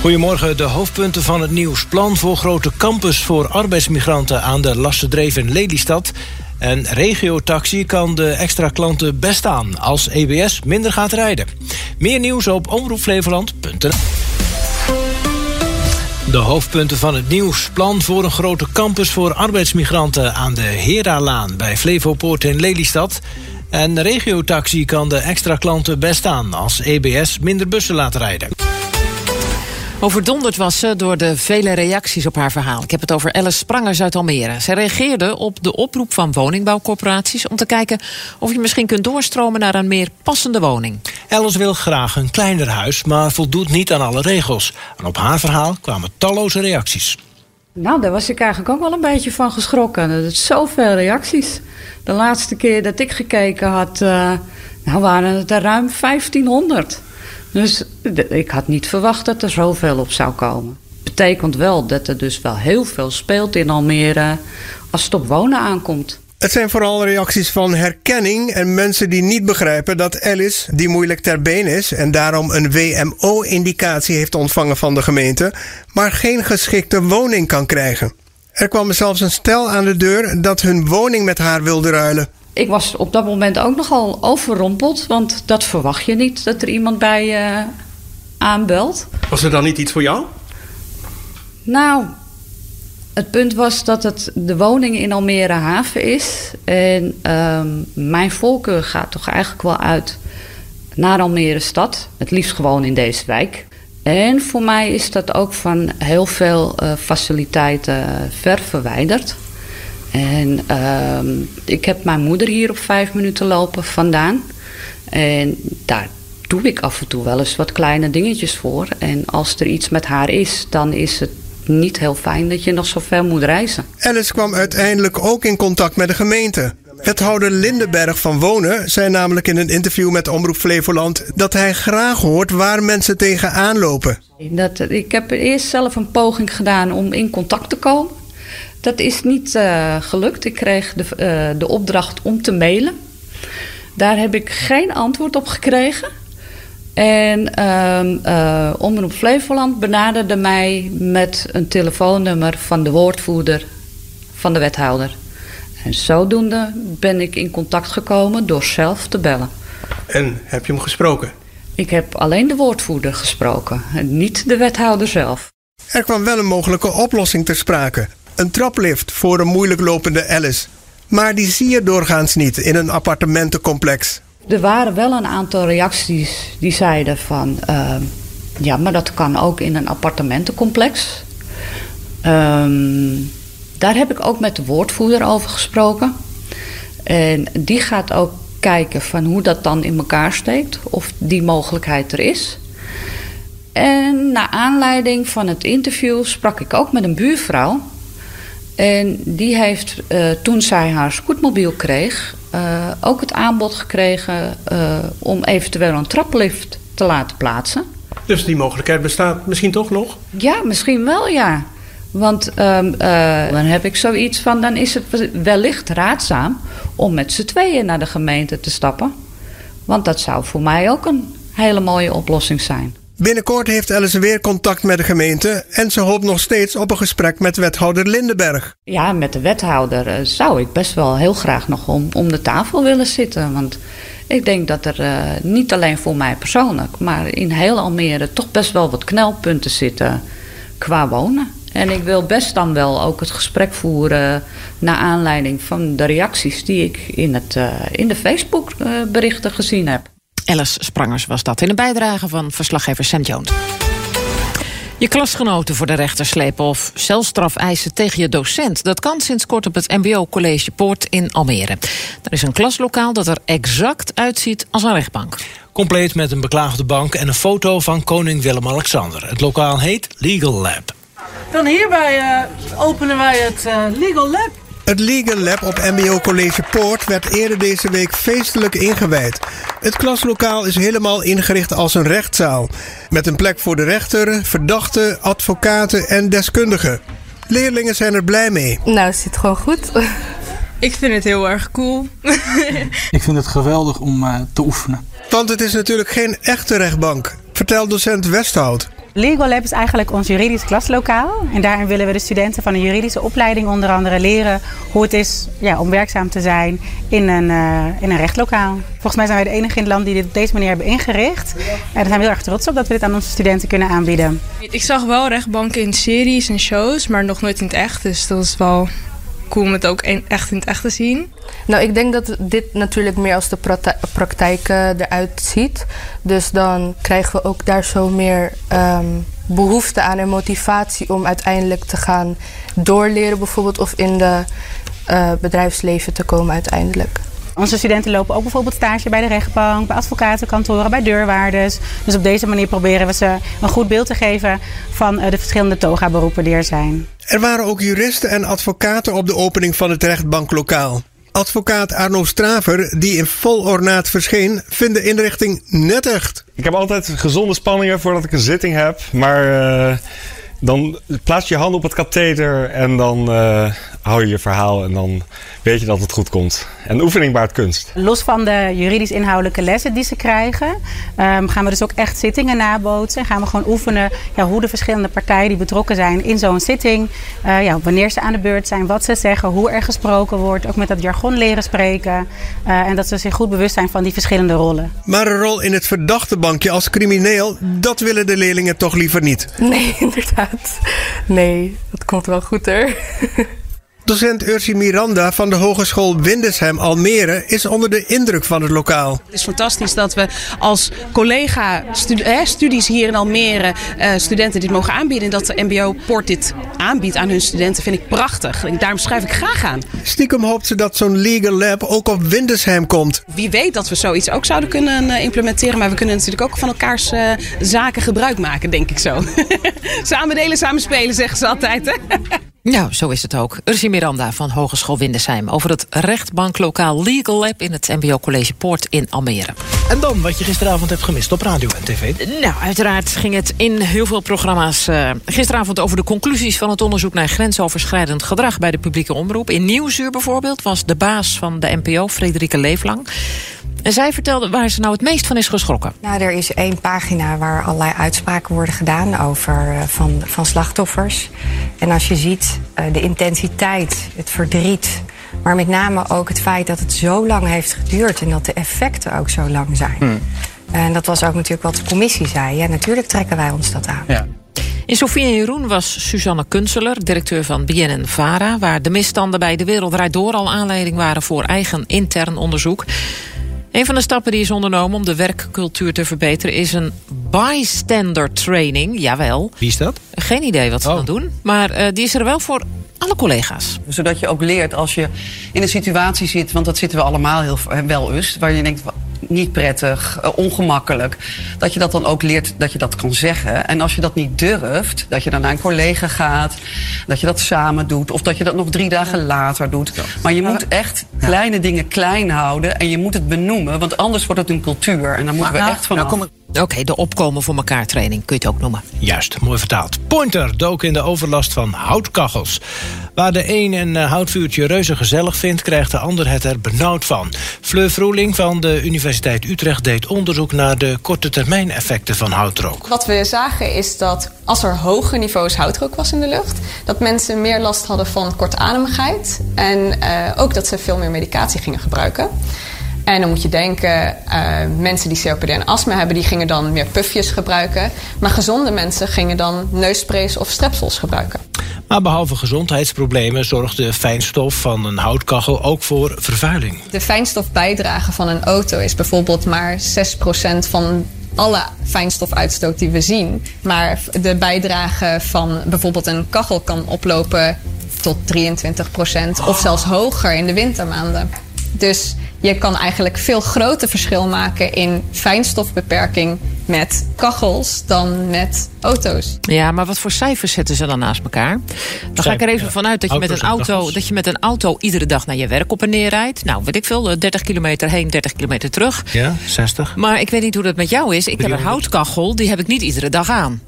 Goedemorgen, de hoofdpunten van het nieuws. Plan voor grote campus voor arbeidsmigranten aan de Lastendreef in Lelystad. En regiotaxi kan de extra klanten best aan als EBS minder gaat rijden. Meer nieuws op omroepflevoland.nl de hoofdpunten van het nieuws. Plan voor een grote campus voor arbeidsmigranten aan de Heralaan bij Flevopoort in Lelystad. En regiotaxi kan de extra klanten best aan als EBS minder bussen laat rijden. Overdonderd was ze door de vele reacties op haar verhaal. Ik heb het over Alice Sprangers uit Almere. Zij reageerde op de oproep van woningbouwcorporaties... om te kijken of je misschien kunt doorstromen naar een meer passende woning. Alice wil graag een kleiner huis, maar voldoet niet aan alle regels. En op haar verhaal kwamen talloze reacties. Nou, daar was ik eigenlijk ook wel een beetje van geschrokken. Er zijn zoveel reacties. De laatste keer dat ik gekeken had, uh, nou waren het er ruim 1500. Dus ik had niet verwacht dat er zoveel op zou komen. Betekent wel dat er dus wel heel veel speelt in Almere als het op wonen aankomt. Het zijn vooral reacties van herkenning en mensen die niet begrijpen dat Alice, die moeilijk ter been is en daarom een WMO-indicatie heeft ontvangen van de gemeente, maar geen geschikte woning kan krijgen. Er kwam zelfs een stel aan de deur dat hun woning met haar wilde ruilen ik was op dat moment ook nogal overrompeld. Want dat verwacht je niet, dat er iemand bij je aanbelt. Was er dan niet iets voor jou? Nou, het punt was dat het de woning in Almere Haven is. En ehm, mijn voorkeur gaat toch eigenlijk wel uit naar Almere stad. Het liefst gewoon in deze wijk. En voor mij is dat ook van heel veel uh, faciliteiten ver verwijderd. En uh, ik heb mijn moeder hier op vijf minuten lopen vandaan. En daar doe ik af en toe wel eens wat kleine dingetjes voor. En als er iets met haar is, dan is het niet heel fijn dat je nog zo ver moet reizen. Alice kwam uiteindelijk ook in contact met de gemeente. Wethouder Lindenberg van Wonen zei namelijk in een interview met Omroep Flevoland dat hij graag hoort waar mensen tegenaan lopen. Dat, ik heb eerst zelf een poging gedaan om in contact te komen. Dat is niet uh, gelukt. Ik kreeg de, uh, de opdracht om te mailen. Daar heb ik geen antwoord op gekregen. En uh, Omroep Flevoland benaderde mij met een telefoonnummer van de woordvoerder van de wethouder. En zodoende ben ik in contact gekomen door zelf te bellen. En heb je hem gesproken? Ik heb alleen de woordvoerder gesproken, en niet de wethouder zelf. Er kwam wel een mogelijke oplossing ter sprake een traplift voor een moeilijk lopende Alice. Maar die zie je doorgaans niet in een appartementencomplex. Er waren wel een aantal reacties die zeiden van... Uh, ja, maar dat kan ook in een appartementencomplex. Um, daar heb ik ook met de woordvoerder over gesproken. En die gaat ook kijken van hoe dat dan in elkaar steekt. Of die mogelijkheid er is. En naar aanleiding van het interview sprak ik ook met een buurvrouw... En die heeft uh, toen zij haar scootmobiel kreeg, uh, ook het aanbod gekregen uh, om eventueel een traplift te laten plaatsen. Dus die mogelijkheid bestaat misschien toch nog? Ja, misschien wel ja. Want um, dan heb ik zoiets van, dan is het wellicht raadzaam om met z'n tweeën naar de gemeente te stappen. Want dat zou voor mij ook een hele mooie oplossing zijn. Binnenkort heeft Alice weer contact met de gemeente en ze hoopt nog steeds op een gesprek met wethouder Lindenberg. Ja, met de wethouder eh, zou ik best wel heel graag nog om, om de tafel willen zitten. Want ik denk dat er uh, niet alleen voor mij persoonlijk, maar in heel Almere toch best wel wat knelpunten zitten qua wonen. En ik wil best dan wel ook het gesprek voeren naar aanleiding van de reacties die ik in, het, uh, in de Facebook berichten gezien heb. Alice Sprangers was dat in een bijdrage van verslaggever St. Jones. Je klasgenoten voor de rechter slepen of celstraf eisen tegen je docent. Dat kan sinds kort op het MBO College Poort in Almere. Er is een klaslokaal dat er exact uitziet als een rechtbank. Compleet met een beklaagde bank en een foto van koning Willem-Alexander. Het lokaal heet Legal Lab. Dan hierbij uh, openen wij het uh, Legal Lab. Het Legal Lab op MBO College Poort werd eerder deze week feestelijk ingewijd. Het klaslokaal is helemaal ingericht als een rechtszaal. Met een plek voor de rechter, verdachten, advocaten en deskundigen. Leerlingen zijn er blij mee. Nou, het zit gewoon goed. Ik vind het heel erg cool. Ik vind het geweldig om uh, te oefenen. Want het is natuurlijk geen echte rechtbank, vertelt docent Westhout. Legal Lab is eigenlijk ons juridisch klaslokaal. En daarin willen we de studenten van een juridische opleiding onder andere leren hoe het is ja, om werkzaam te zijn in een, uh, in een rechtlokaal. Volgens mij zijn wij de enige in het land die dit op deze manier hebben ingericht. En daar zijn we heel erg trots op dat we dit aan onze studenten kunnen aanbieden. Ik zag wel rechtbanken in series en shows, maar nog nooit in het echt. Dus dat is wel cool om het ook echt in het echt te zien. Nou, ik denk dat dit natuurlijk meer als de praktijk eruit ziet. Dus dan krijgen we ook daar zo meer um, behoefte aan en motivatie om uiteindelijk te gaan doorleren, bijvoorbeeld, of in de uh, bedrijfsleven te komen uiteindelijk. Onze studenten lopen ook bijvoorbeeld stage bij de rechtbank, bij advocatenkantoren, bij deurwaarders. Dus op deze manier proberen we ze een goed beeld te geven van de verschillende toga-beroepen die er zijn. Er waren ook juristen en advocaten op de opening van het rechtbanklokaal. Advocaat Arno Straver, die in vol ornaat verscheen, vindt de inrichting net echt. Ik heb altijd gezonde spanningen voordat ik een zitting heb. Maar uh, dan plaats je hand op het katheter en dan uh, hou je je verhaal en dan weet je dat het goed komt. En oefening baart kunst. Los van de juridisch-inhoudelijke lessen die ze krijgen, um, gaan we dus ook echt zittingen nabootsen. En gaan we gewoon oefenen ja, hoe de verschillende partijen die betrokken zijn in zo'n zitting, uh, ja, wanneer ze aan de beurt zijn, wat ze zeggen, hoe er gesproken wordt. Ook met dat jargon leren spreken. Uh, en dat ze zich goed bewust zijn van die verschillende rollen. Maar een rol in het verdachte bankje als crimineel, dat willen de leerlingen toch liever niet? Nee, inderdaad. Nee, dat komt wel goed er. Docent Ursi Miranda van de Hogeschool Windesheim Almere is onder de indruk van het lokaal. Het is fantastisch dat we als collega-studies hier in Almere uh, studenten dit mogen aanbieden. En dat de MBO-port dit aanbiedt aan hun studenten vind ik prachtig. Daarom schrijf ik graag aan. Stiekem hoopt ze dat zo'n legal lab ook op Windesheim komt. Wie weet dat we zoiets ook zouden kunnen uh, implementeren. Maar we kunnen natuurlijk ook van elkaars uh, zaken gebruik maken, denk ik zo. samen delen, samen spelen, zeggen ze altijd. Hè? Nou, zo is het ook. Ursi Miranda van Hogeschool Windesheim... over het rechtbanklokaal Legal Lab in het MBO College Poort in Almere. En dan wat je gisteravond hebt gemist op radio en tv. Nou, uiteraard ging het in heel veel programma's uh, gisteravond... over de conclusies van het onderzoek naar grensoverschrijdend gedrag... bij de publieke omroep. In Nieuwsuur bijvoorbeeld was de baas van de NPO, Frederike Leeflang... En zij vertelde waar ze nou het meest van is geschrokken. Nou, er is één pagina waar allerlei uitspraken worden gedaan over uh, van, van slachtoffers. En als je ziet uh, de intensiteit, het verdriet, maar met name ook het feit dat het zo lang heeft geduurd en dat de effecten ook zo lang zijn. Hmm. En dat was ook natuurlijk wat de commissie zei. Ja, natuurlijk trekken wij ons dat aan. Ja. In Sofie en Jeroen was Suzanne Kunseler, directeur van BNN Vara... waar de misstanden bij De Wereld Door al aanleiding waren voor eigen intern onderzoek. Een van de stappen die is ondernomen om de werkcultuur te verbeteren... is een bystander training, jawel. Wie is dat? Geen idee wat ze oh. dan doen, maar uh, die is er wel voor alle collega's. Zodat je ook leert als je in een situatie zit... want dat zitten we allemaal heel wel eens... waar je denkt, niet prettig, uh, ongemakkelijk. Dat je dat dan ook leert dat je dat kan zeggen. En als je dat niet durft, dat je dan naar een collega gaat, dat je dat samen doet, of dat je dat nog drie dagen later doet. Maar je moet echt kleine dingen klein houden en je moet het benoemen, want anders wordt het een cultuur. En dan moeten we echt vanaf. Nou, Oké, okay, de opkomen voor elkaar training kun je het ook noemen. Juist, mooi vertaald. Pointer dook in de overlast van houtkachels. Waar de een een eh, houtvuurtje reuze gezellig vindt... krijgt de ander het er benauwd van. Fleur Vroeling van de Universiteit Utrecht deed onderzoek... naar de korte termijn effecten van houtrook. Wat we zagen is dat als er hoge niveaus houtrook was in de lucht... dat mensen meer last hadden van kortademigheid... en uh, ook dat ze veel meer medicatie gingen gebruiken... En dan moet je denken, uh, mensen die COPD en astma hebben, die gingen dan meer puffjes gebruiken. Maar gezonde mensen gingen dan neussprays of strepsels gebruiken. Maar behalve gezondheidsproblemen zorgt de fijnstof van een houtkachel ook voor vervuiling. De fijnstofbijdrage van een auto is bijvoorbeeld maar 6% van alle fijnstofuitstoot die we zien. Maar de bijdrage van bijvoorbeeld een kachel kan oplopen tot 23% of zelfs hoger in de wintermaanden. Dus je kan eigenlijk veel groter verschil maken in fijnstofbeperking met kachels dan met auto's. Ja, maar wat voor cijfers zetten ze dan naast elkaar? Dan ga ik er even vanuit dat je, met een auto, dat je met een auto iedere dag naar je werk op en neer rijdt. Nou, weet ik veel, 30 eh, kilometer heen, 30 kilometer terug. Ja, 60. Maar ik weet niet hoe dat met jou is. Ik heb een houtkachel, die heb ik niet iedere dag aan.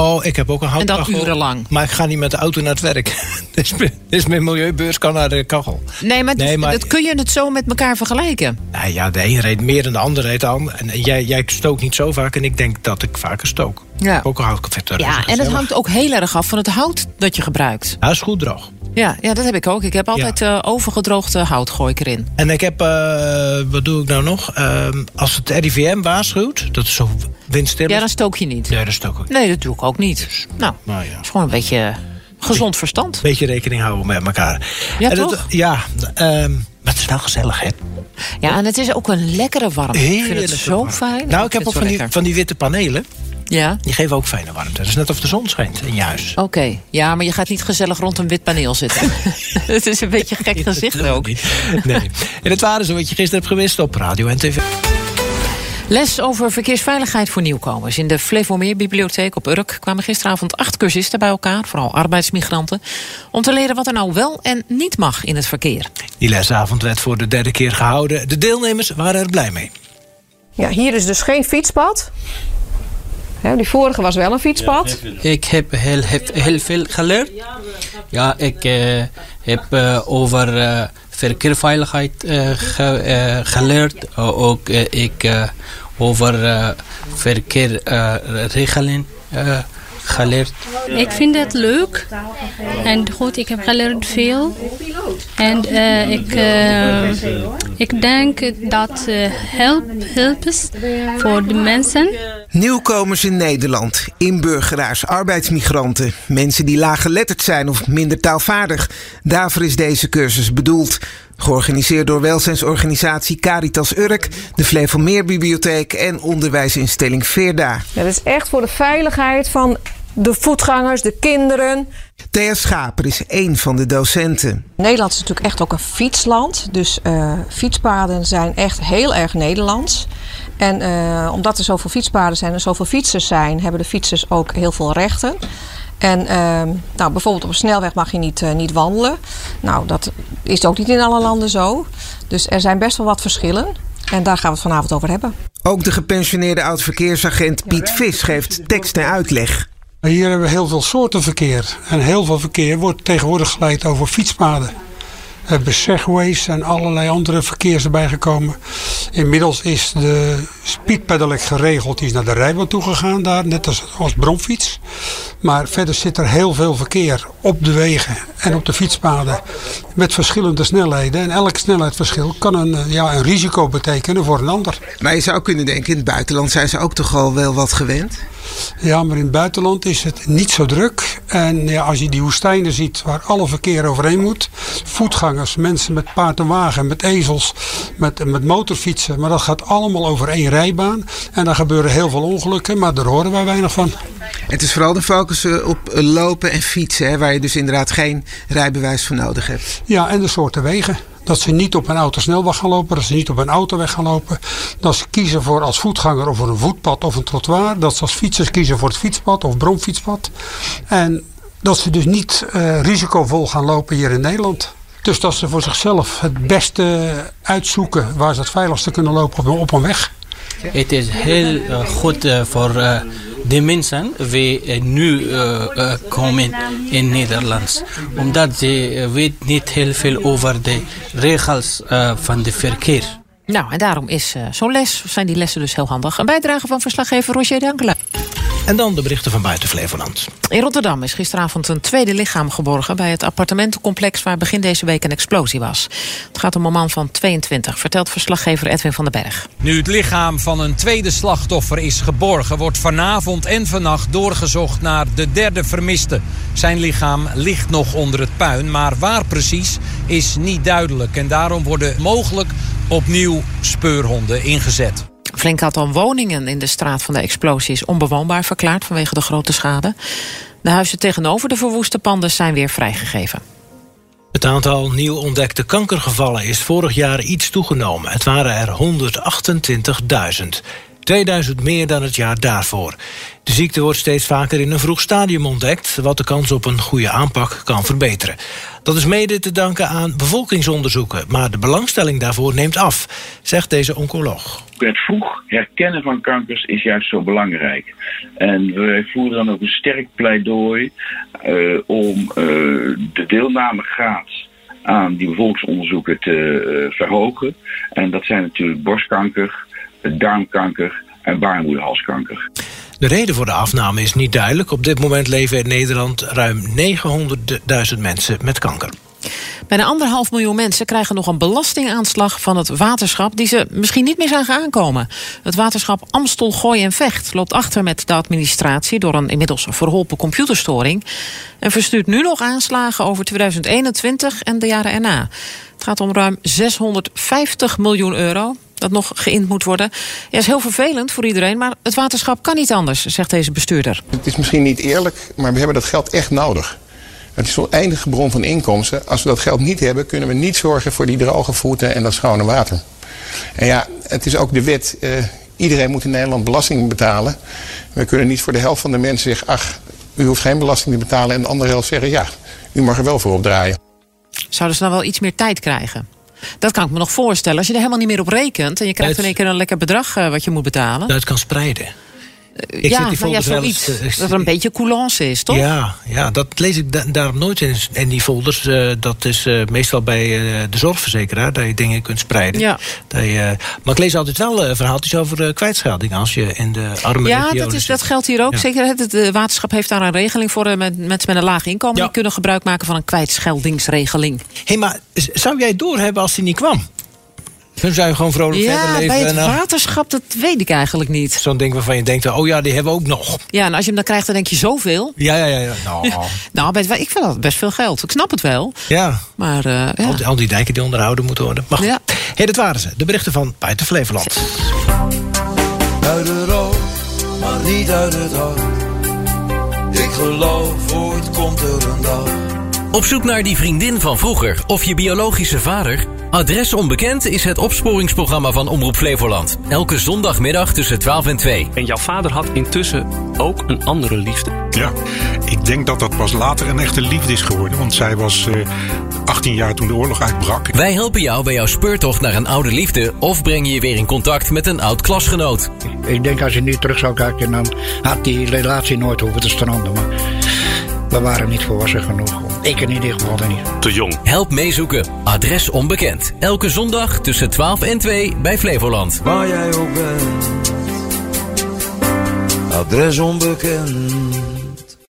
Oh, ik heb ook een En dat houtkachel. urenlang. Maar ik ga niet met de auto naar het werk. dus, mijn- dus mijn milieubeurs kan naar de kachel. Nee, maar, Nee, maar- dat kun je het zo met elkaar vergelijken. Nou ja, de een reed meer en de ander reed aan. En jij, jij stookt niet zo vaak en ik denk dat ik vaker stook. Ja. Ook ik vet Ja, en het hangt ook heel erg af van het hout dat je gebruikt. Hij is goed droog. Ja, ja dat heb ik ook. Ik heb altijd eh, overgedroogde hout gooi ik erin. En ik heb, eh, wat doe ik nou nog? Ehm, als het RIVM waarschuwt, dat is zo windstil. Ja, dan stook je niet. Nee, dat stook ik niet. Nee, dat doe ik ook niet. Nou, Nou ja. het is gewoon een beetje gezond verstand. Beetje rekening houden met elkaar. Ja, En dat- toch? ja, ehm, maar het is wel gezellig, hè? Ja, en het is ook een lekkere warmte. ik vind het zo warm. fijn. Nou, ik heb ook van die, van die witte panelen. Ja? Die geven ook fijne warmte. Dat is net of de zon schijnt in je huis. Oké, ja, maar je gaat niet gezellig rond een wit paneel zitten. het is een beetje een gek gezicht ook. Nee. En het waren zo wat je gisteren hebt gewist op radio en tv. Les over verkeersveiligheid voor nieuwkomers. In de Flevomeer-bibliotheek op Urk kwamen gisteravond acht cursisten bij elkaar, vooral arbeidsmigranten, om te leren wat er nou wel en niet mag in het verkeer. Die lesavond werd voor de derde keer gehouden. De deelnemers waren er blij mee. Ja, hier is dus geen fietspad. Hè, die vorige was wel een fietspad. Ik heb heel, heel, heel veel geleerd. Ja, ik eh, heb over verkeersveiligheid ge- geleerd. Ook ik eh, over eh, verkeerregelen eh, geleerd. Ik vind het leuk en goed, ik heb geleerd veel. En eh, ik, eh, ik denk dat eh help, help is voor de mensen. Nieuwkomers in Nederland, inburgeraars, arbeidsmigranten, mensen die laaggeletterd zijn of minder taalvaardig. Daarvoor is deze cursus bedoeld. Georganiseerd door welzijnsorganisatie Caritas Urk, de Flevomeerbibliotheek en onderwijsinstelling Veerda. Dat is echt voor de veiligheid van de voetgangers, de kinderen. Thea Schaper is één van de docenten. Nederland is natuurlijk echt ook een fietsland. Dus eh, fietspaden zijn echt heel erg Nederlands. En eh, omdat er zoveel fietspaden zijn en zoveel fietsers zijn, hebben de fietsers ook heel veel rechten. En ehm, nou, bijvoorbeeld op een snelweg mag je niet, eh, niet wandelen. Nou, dat is ook niet in alle landen zo. Dus er zijn best wel wat verschillen. En daar gaan we het vanavond over hebben. Ook de gepensioneerde oud-verkeersagent Piet Vis geeft tekst en uitleg. Hier hebben we heel veel soorten verkeer. En heel veel verkeer wordt tegenwoordig geleid over fietspaden. We hebben segways en allerlei andere verkeers erbij gekomen. Inmiddels is de speedpedelec geregeld. Die is naar de rijbaan toegegaan daar, net als, als bromfiets. Maar verder zit er heel veel verkeer op de wegen en op de fietspaden. Met verschillende snelheden. En elk snelheidsverschil kan een, eh, ja, een risico betekenen voor een ander. Maar je zou kunnen denken, in het buitenland zijn ze ook toch al wel wat gewend? Ja, maar in het buitenland is het niet zo druk. En ja, als je die woestijnen ziet waar alle verkeer overheen moet. Voetgangers, mensen met paard en wagen, met ezels, met, met motorfietsen. Maar dat gaat allemaal over één rijbaan. En daar gebeuren heel veel ongelukken, maar daar horen wij weinig van. Het is vooral de focus eh, op eh, lopen en fietsen, hè, waar je dus inderdaad geen rijbewijs voor nodig hebt. Ja, en de soorten wegen. Dat ze niet op een autosnelweg gaan lopen, dat ze niet op een autoweg gaan lopen. Dat ze kiezen voor als voetganger of voor een voetpad of een trottoir. Dat ze als fietsers kiezen voor het fietspad of bromfietspad. En dat ze dus niet eh, risicovol gaan lopen hier in Nederland. Dus dat ze voor zichzelf het beste uitzoeken waar ze het veiligste kunnen lopen op een, op een weg. Het is heel eh, goed eh, voor de mensen die eh, nu eh, eh, komen in Nederland. Omdat ze weet niet heel veel over de regels van de verkeer. Nou, en daarom is zo'n les, zijn die lessen dus heel handig. Een bijdrage van verslaggever Roger Dankela. En dan de berichten van buiten Flevoland. In Rotterdam is gisteravond een tweede lichaam geborgen bij het appartementencomplex waar begin deze week een explosie was. Het gaat om een man van 22, vertelt verslaggever Edwin van den Berg. Nu het lichaam van een tweede slachtoffer is geborgen, wordt vanavond en vannacht doorgezocht naar de derde vermiste. Zijn lichaam ligt nog onder het puin, maar waar precies is niet duidelijk. En daarom worden mogelijk opnieuw speurhonden ingezet. Flink aantal woningen in de straat van de explosie is onbewoonbaar verklaard vanwege de grote schade. De huizen tegenover de verwoeste panden zijn weer vrijgegeven. Het aantal nieuw ontdekte kankergevallen is vorig jaar iets toegenomen. Het waren er 128.000. 2000 meer dan het jaar daarvoor. De ziekte wordt steeds vaker in een vroeg stadium ontdekt, wat de kans op een goede aanpak kan verbeteren. Dat is mede te danken aan bevolkingsonderzoeken, maar de belangstelling daarvoor neemt af, zegt deze oncoloog. Het vroeg herkennen van kankers is juist zo belangrijk. En wij voeren dan ook een sterk pleidooi uh, om uh, de deelnamegraad aan die bevolkingsonderzoeken te uh, verhogen. En dat zijn natuurlijk borstkanker, darmkanker en baarmoederhalskanker. De reden voor de afname is niet duidelijk. Op dit moment leven in Nederland ruim 900.000 mensen met kanker. Bijna anderhalf miljoen mensen krijgen nog een belastingaanslag van het waterschap die ze misschien niet meer zagen aankomen. Het waterschap Amstel, Gooi en Vecht loopt achter met de administratie door een inmiddels verholpen computerstoring en verstuurt nu nog aanslagen over 2021 en de jaren erna. Het gaat om ruim 650 miljoen euro dat nog geïnd moet worden. Ja, is heel vervelend voor iedereen, maar het waterschap kan niet anders, zegt deze bestuurder. Het is misschien niet eerlijk, maar we hebben dat geld echt nodig. Het is zo'n eindige bron van inkomsten. Als we dat geld niet hebben, kunnen we niet zorgen voor die droge voeten en dat schone water. En ja, het is ook de wet. Uh, iedereen moet in Nederland belasting betalen. We kunnen niet voor de helft van de mensen zeggen... ach, u hoeft geen belasting te betalen. En de andere helft zeggen, ja, u mag er wel voor opdraaien. Zouden ze dan wel iets meer tijd krijgen? Dat kan ik me nog voorstellen. Als je er helemaal niet meer op rekent... en je krijgt in één keer een lekker bedrag uh, wat je moet betalen. Dat kan spreiden. Ik ja, zit nou ja, zoiets. Eens, uh, dat er een beetje coulance is, toch? Ja, ja dat lees ik da daarom nooit in, in die folders. Uh, dat is uh, meestal bij de zorgverzekeraar, dat je dingen kunt spreiden. Ja. Dat je, maar ik lees altijd wel verhaaltjes over kwijtschelding als je in de arme Ja, dat, is, dat geldt hier ook. Ja. Zeker, het waterschap heeft daar een regeling voor met mensen met een laag inkomen. Die kunnen gebruik maken van een kwijtscheldingsregeling. Hé, hey, maar zou jij doorhebben als die niet kwam? Dan zou je gewoon vrolijk ja, verder leven. bij het waterschap, dat weet ik eigenlijk niet. Zo'n ding waarvan je denkt, oh ja, die hebben we ook nog. Ja, en als je hem dan krijgt, dan denk je zoveel. Ja, ja, ja. ja. Nou, nou bij het, ik vind dat best veel geld. Ik snap het wel. Ja. Maar, uh, ja. al, die, al, die, dijken die onderhouden moeten worden. Maar ja. hey, dat waren ze. De berichten van Buiten Flevoland. Uit de rood, maar niet uit het hart. Ik geloof, ooit komt er een dag. Op zoek naar die vriendin van vroeger of je biologische vader? Adres Onbekend is het opsporingsprogramma van Omroep Flevoland. Elke zondagmiddag tussen 12 en 2. En jouw vader had intussen ook een andere liefde. Ja, ik denk dat dat pas later een echte liefde is geworden. Want zij was uh, 18 jaar toen de oorlog uitbrak. Wij helpen jou bij jouw speurtocht naar een oude liefde... of brengen je weer in contact met een oud klasgenoot. Ik denk als je nu terug zou kijken... dan had die relatie nooit hoeven te stranden. Maar we waren niet volwassen genoeg. Ik in ieder geval niet. Te jong. Help meezoeken. Adres onbekend. Elke zondag tussen 12 en 2 bij Flevoland. Waar jij ook bent. Adres onbekend.